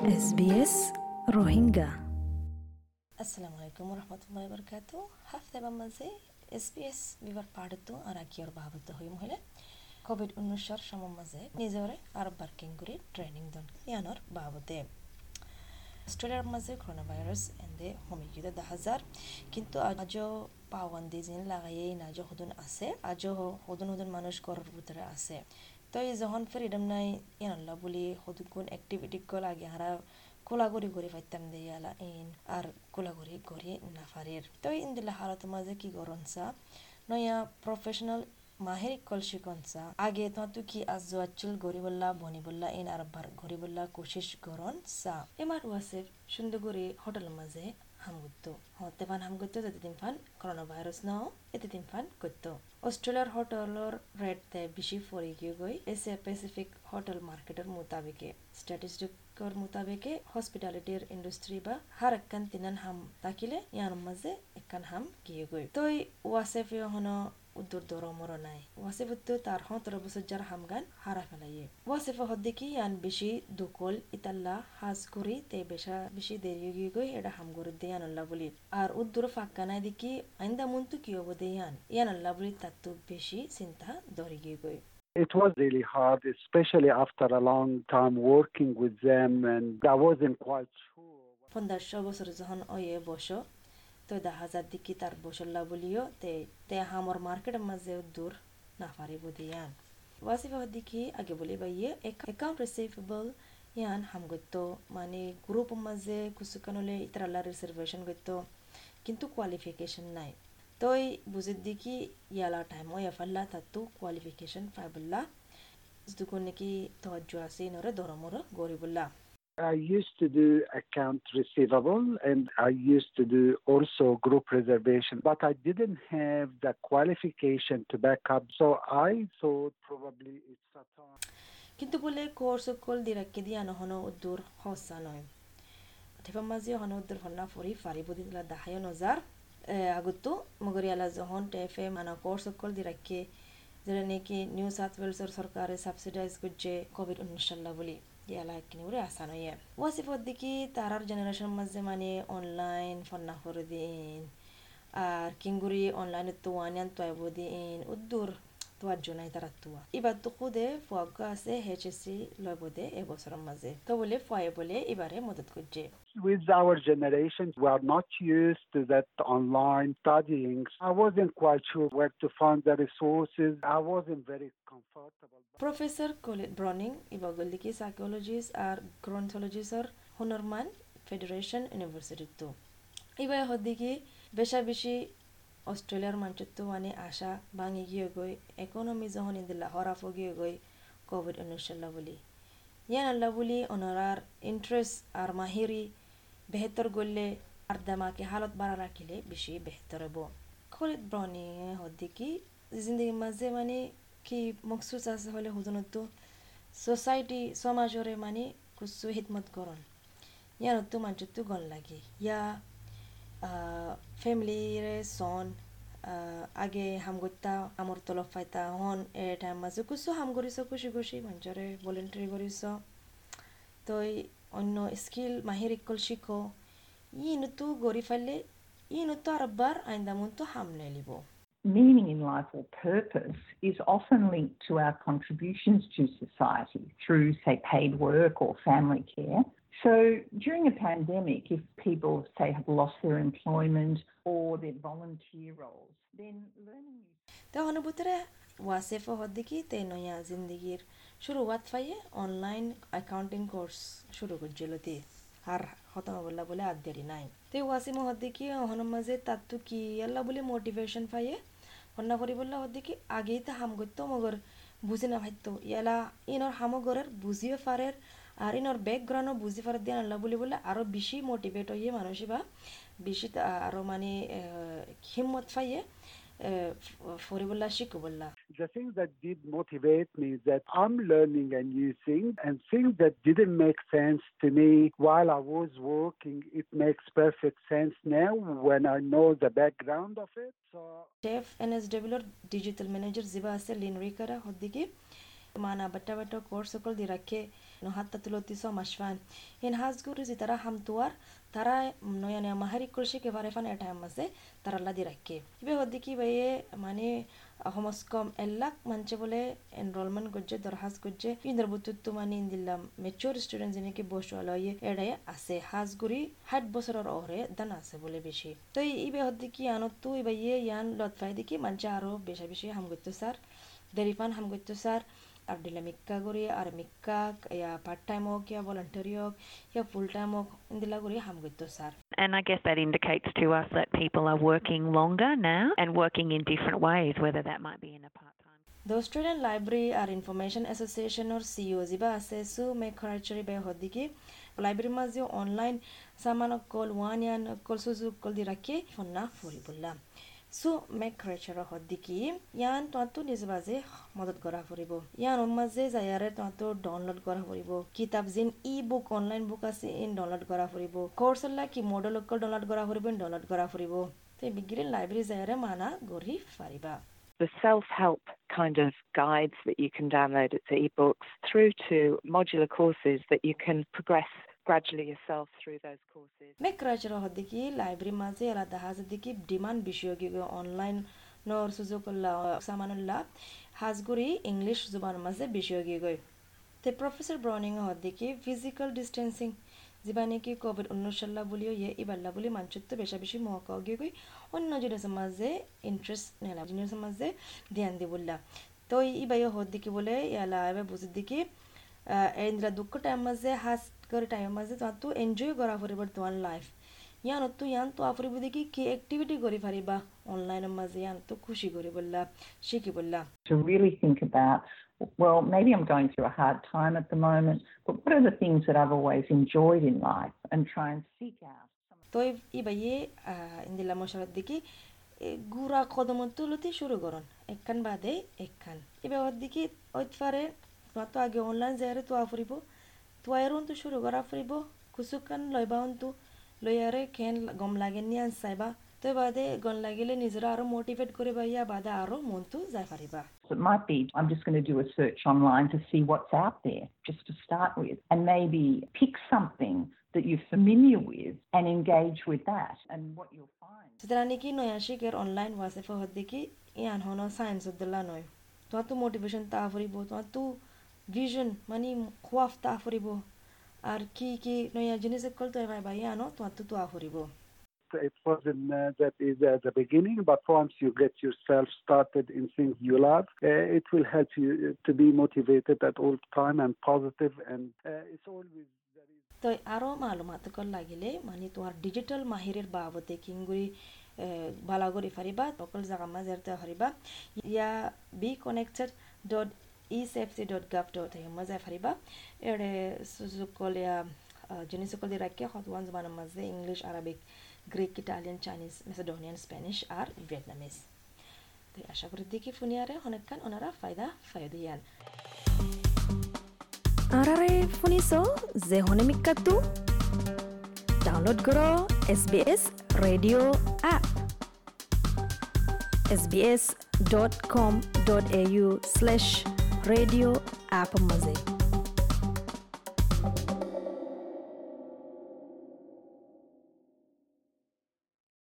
SBS রোহিঙ্গা assalamu alaikum warahmatullahi wabarakatuh. হাফতে পি এছ বিভাগ পাড়তো আর আকিয়র বাবত হই মহিলা কোভিড উনিশর সম মাঝে নিজরে আর বার্কিং করে ট্রেনিং দন ইয়ানোর বাবতে অস্ট্রেলিয়ার মাঝে করোনা ভাইরাস এন্দে দেখা যার কিন্তু আজও পাওয়ান্দি জিন লাগাইয়ে নাজো হুদুন আছে আজও হুদুন হুদুন মানুষ ঘরের ভিতরে আছে তো এই যখন ফ্রিডম নাই ইয়ানল্লা বলি হুদুন কোন অ্যাক্টিভিটি কল আগে হারা কোলাগুড়ি ঘুরি ফাইতাম দে ইয়ালা ইন আর কোলাগুড়ি ঘুরি নাফারির তো ইন দিলা হালত মাঝে কি গরনসা নয়া প্রফেশনাল মাহের কল শিকনসা আগে তো তু কি আজ জোয়াচুল গরি বললা বনি বললা ইন আর বার গরি বললা কোশিশ গরন সা এমার ওয়াসে সুন্দর গরি হোটেল মাঝে হামগুত্তো হতে ফান হামগুত্তো যেতে দিন ফান করোনা ভাইরাস নাও এতে দিন ফান করতো অস্ট্রেলিয়ার হোটেলর রেট তে বেশি ফরি গিয়ে গই এসে প্যাসিফিক হোটেল মার্কেটের মোতাবেকে স্ট্যাটিস্টিকর মোতাবেকে হসপিটালিটির ইন্ডাস্ট্রি বা হার একখান তিনান হাম থাকিলে ইয়ার মাঝে একখান হাম গিয়ে গই তই ওয়াসেফ হন উদ্দুর দরমর নাই। ওয়াসিফুত্তু তার সতেরো বছর যার হামগান হারা ফেলাইয়ে। ওয়াসিফ হদ্দিকি ইয়ান বেশি দুকল ইতাল্লা হাজ করি তে বেশা বেশি দেরি গিয়ে গই এটা হাম করে দে আল্লাহ বলি। আর উদ্দুর ফাক্কা নাই দেখি আইন্দা মন্তু কি হব দে ইয়ান। ইয়ান আল্লাহ বলি তার তো বেশি চিন্তা দরি গিয়ে গই It was really hard, especially after a long time working with them, and I wasn't quite sure. পনেরোশো বছর যখন অয়ে বসো তো দেখা যার দিকে তার বসল্লা বলিও, তে তে হামর মার্কেটের মাঝে দূর না পারিব দিয়ান ওয়াসিফা দিকে আগে বলি বাইয়ে অ্যাকাউন্ট রিসিভেবল ইয়ান হাম গত্য মানে গ্রুপ মাঝে কুসুকানলে ইতরাল্লা রিজার্ভেশন গত্য কিন্তু কোয়ালিফিকেশন নাই। তই বুঝির দিকে ইয়ালা টাইম ওয়া ফাল্লা তাতো কোয়ালিফিকেশন পাইবল্লা। দুকুন নাকি তহজ্জু আছে, নরে দরমর গরিবুল্লা। I used to do account receivable and I used to do also group reservation, but I didn't have the qualification to back up. So I thought probably it's a time. কিন্তু বলে course call দিরাক্কে দিয়া নহনো উদ্দুর হসা নয় অথবা মাঝে হন উদ্দুর হন্না ফরি ফারি buddy দিলা দাহায় নজার আগতো মগরি আলা যখন টেফে মানা কোর্স কল দিরাক্কে যেটা নাকি নিউ সাউথ ওয়েলসের সরকারে সাবসিডাইজ করছে কোভিড উনিশাল্লা বলি ইয়ালা কিনে উড়ে আসা নয় ওয়াসিফর দেখি তারার জেনারেশন মাঝে মানে অনলাইন ফন্না করে দিন আর কিঙ্গুরি অনলাইনে তো ওয়ানিয়ান তোয়াইব দিন উদ্দুর জন্য তারা তোয়া এবার তো খুদে ফুয়াগা আছে এইচএসসি লইব দে এবছরের মাঝে তো বলে ফুয়াই বলে এবারে মদত করছে With our generation, we are not used to that online studying. I wasn't quite sure where to find the resources. I wasn't very comfortable. Professor Colin Browning ইবাগলিকি সাইকোলজিস্ট আর গ্রন্থোলজিস্টর হুনরমান ফেডারেশন ইউনিভার্সিটি তো ইবাই হদ্দিকি বেশা বেশি অস্ট্রেলিয়ার মানচিত্র মানে আশা ভাঙি গিয়ে গই ইকোনমি যখন ইন্দিল্লা হরাফ গিয়ে গই কোভিড উনিশাল্লাহ বলি ইয়ান আল্লাহ বলি অনরার ইন্টারেস্ট আর মাহিরি বেহতর গললে আর দামাকে হালত বাড়া রাখিলে বেশি বেহতর হব। খলিদ ব্রনি হদ্দিকি জিন্দগির মাঝে মানে কি মকসুস আছে হলে হুজনতো সোসাইটি সমাজরে মানে কুসু হিদমত করন ইয়ানতো মানচিত্র গন লাগে। ইয়া ফ্যামিলিরে সন আগে হামগত্যা আমর তলব ফাইতা হন এ টাইম মাঝে কুসু হাম কৰিছ খুশি খুশি মঞ্চৰে ভলেণ্টাৰী কৰিছ তই অন্য স্কিল মাহিৰ ইকল শিখ। ই নতো গৰি ফালে ই নতু নতো আৰবাৰ আইন্দামনতো হাম নেলিব meaning in life or purpose is often linked to our contributions to society through, say, paid work or family care. So during a pandemic, if people, say, have lost their employment or their volunteer roles, then learning new তো অনুভূতিরে ওয়াসেফ হদ্দিকি তে নয়া জিন্দগির শুরুয়াত ফাইয়ে online accounting course শুরু করছিল তে আর খতম বললা বলে আর দেরি নাই তো ওয়াসিম হদ্দিকি হন মাঝে তার তো কি আল্লাহ বলে মোটিভেশন পাইয়ে হন্না করি বললা হদ্দিকি আগেই তো হাম করতো মগর বুঝি না ভাইতো ইয়ালা ইনর হামগরের বুঝিও পারের আর ইনর ব্যাকগ্রাউন্ডও বুঝি পারে দিয়ে আল্লাহ বলি বলে আরও বেশি মোটিভেট হইয়ে মানুষ বা বেশি আরও মানে হিম্মত পাইয়ে ফরিবুল্লাহ শিকুবুল্লাহ The thing that did motivate me is that I'm learning a new thing and things that didn't make sense to me while I was working, it makes perfect sense now when I know the background of it. So chef N S ডব্লিউর digital manager জিবা maana batta korsokol dirake no hatta tulotiso mashwan in hasguru zitara hamtuar tara, no yani mahari kurshi ke bare fan etam mase taralla লাদি ibe eBay ki baye mane হোমস্কম এল্লাক মানছে বলে enrolment করছে দরহাজ করছে ইন্দর বুতুত্ব মানে দিলাম mature student যেনেকি বসুয়ালয়ে এড়াই আছে হাজগুড়ি ষাট বছরের অহরে দান আছে বলে বেশি তো এই বেহদি কি আনত তো এবার ইয়ান লতফাই দেখি মানছে আরও বেশা বেশি হাম করতো স্যার দেরিফান হাম করতো স্যার আর দিলা মিক্কা করি আর মিক্কা ইয়া পার্ট টাইম হোক ইয়া ভলান্টারি হোক ইয়া ফুল টাইম ইন্দিলা করি হাম গত্তু sir And I guess that indicates to us that people are working longer now and working in different ways, whether that might be in a part time. The Student Library or Information Association or COZ ba asesu me kharachari be hodiki library ma jo online samana kol wanyan kol suzu kol dirake fonna furibulla so make ক্রেচাৰ হদ্দিকি ইয়ান তহঁতো নিজ বাজে মদত কৰা ফুৰিব ইয়ান মাজে যায়াৰে তহঁতো download কৰা ফুৰিব কিতাপ যিন ই বুক online book আছে ইন ডাউনলোড কৰা ফুৰিব কোৰ্চ কি মডেল অকল ডাউনলোড কৰা ফুৰিব ইন ডাউনলোড কৰা ফুৰিব তে বিগিৰি লাইব্ৰেৰী যায়াৰে মানা গঢ়ি পাৰিবা the self help kind of guides that you can download as ebooks through to modular courses that you can progress gradually yourself through those courses. Make culture hodiki library maze ala dahazadiki demand bishogi online nor suzukulla samanulla hasguri english zuban maze bishogi goy te professor browning hodiki physical distancing যিবানে কি Covid ঊনৈছ চল্লা বুলিও ইয়ে ইবাল্লা বুলি মানচিত্র বেশা বেশি মহকাওগে গই অন্য জিনিসের মাঝে ইন্টারেস্ট নেলা জিনিসের মাঝে ধ্যান দিবুল্লা তো ইবাই হদ দিকি বলে ইয়ালা এবার বুঝির দিকি এন্দ্রা দুঃখ টাইম মাঝে হাস করে টাইম মাঝে তোমার তো এনজয় করা ফুরিব তোমার লাইফ ইয়ান তো ইয়ান তো আফরিব দেখি কি এক্টিভিটি করি পারিবা অনলাইনের মাঝে ইয়ান তো খুশি করি বললা শিখি বললা To really think about, well, maybe I'm going through a hard time at the moment, but what are the things that I've always enjoyed in life? And try and seek out. তো ইবাইয়ে ইন্দিলা মশারাত দেখি গুড়া কদম তুলতে শুরু করুন। একখান বাদে একখান। এবার দিকে ওইতফারে তোমার তো আগে অনলাইন যায়ারে তো আফরিব করা ফুরিব কুসুকান লইবা তো লইয়ারে খেন গম লাগে নিয়ে চাইবা তো বাদে গন লাগিলে নিজেরা আরও মোটিভেট করে ইয়া বাদে আরও মন তো যাই পারিবা It might be I'm just going to do a search online to see what's out there, just to start with, and maybe pick something that you're familiar with and engage with that and what you'll find. সুতরাং নাকি নয়া শিখের online ওয়াসে ফহদ দেখি ইয়ান হনো science উদ্দুল্লা নয় তোমার তো motivation তা ফুরিব তোমার তো ভিজন মানে খোয়াফ তা ফুরিব আর কি কি নয়া জিনিস কল তো ভাই ভাই আনো তোমার তো তো ফুরিব It wasn't uh, that easy at the beginning, but once you get yourself started in things you love, uh, it will help you to be motivated at all time and positive, and uh, it's always very তো আরও মালুমাত call লাগিলে মানে তোমার digital মাহিরের বাবদে কিংগুড়ি বালাগরি ফারিবা সকল জায়গা মাঝে ফারিবা ইয়া be connected dot esafety dot gov dot মজা ফারিবা এড়ে সুজুকল ইয়া জিনিসকল দিয়ে রাখে হতওয়ান জবানের মাঝে English Arabic Italian Chinese Macedonian Spanish আর ভিয়েতনামিজ তো আশা করি দেখি ফুনিয়ারে অনেকক্ষণ ওনারা ফায়দা ফায়দিয়ান আরারে ফুনিছো যে হনে মিক্কাতু ডাউনলোড করো SBS radio app sbs.com.au slash radio apa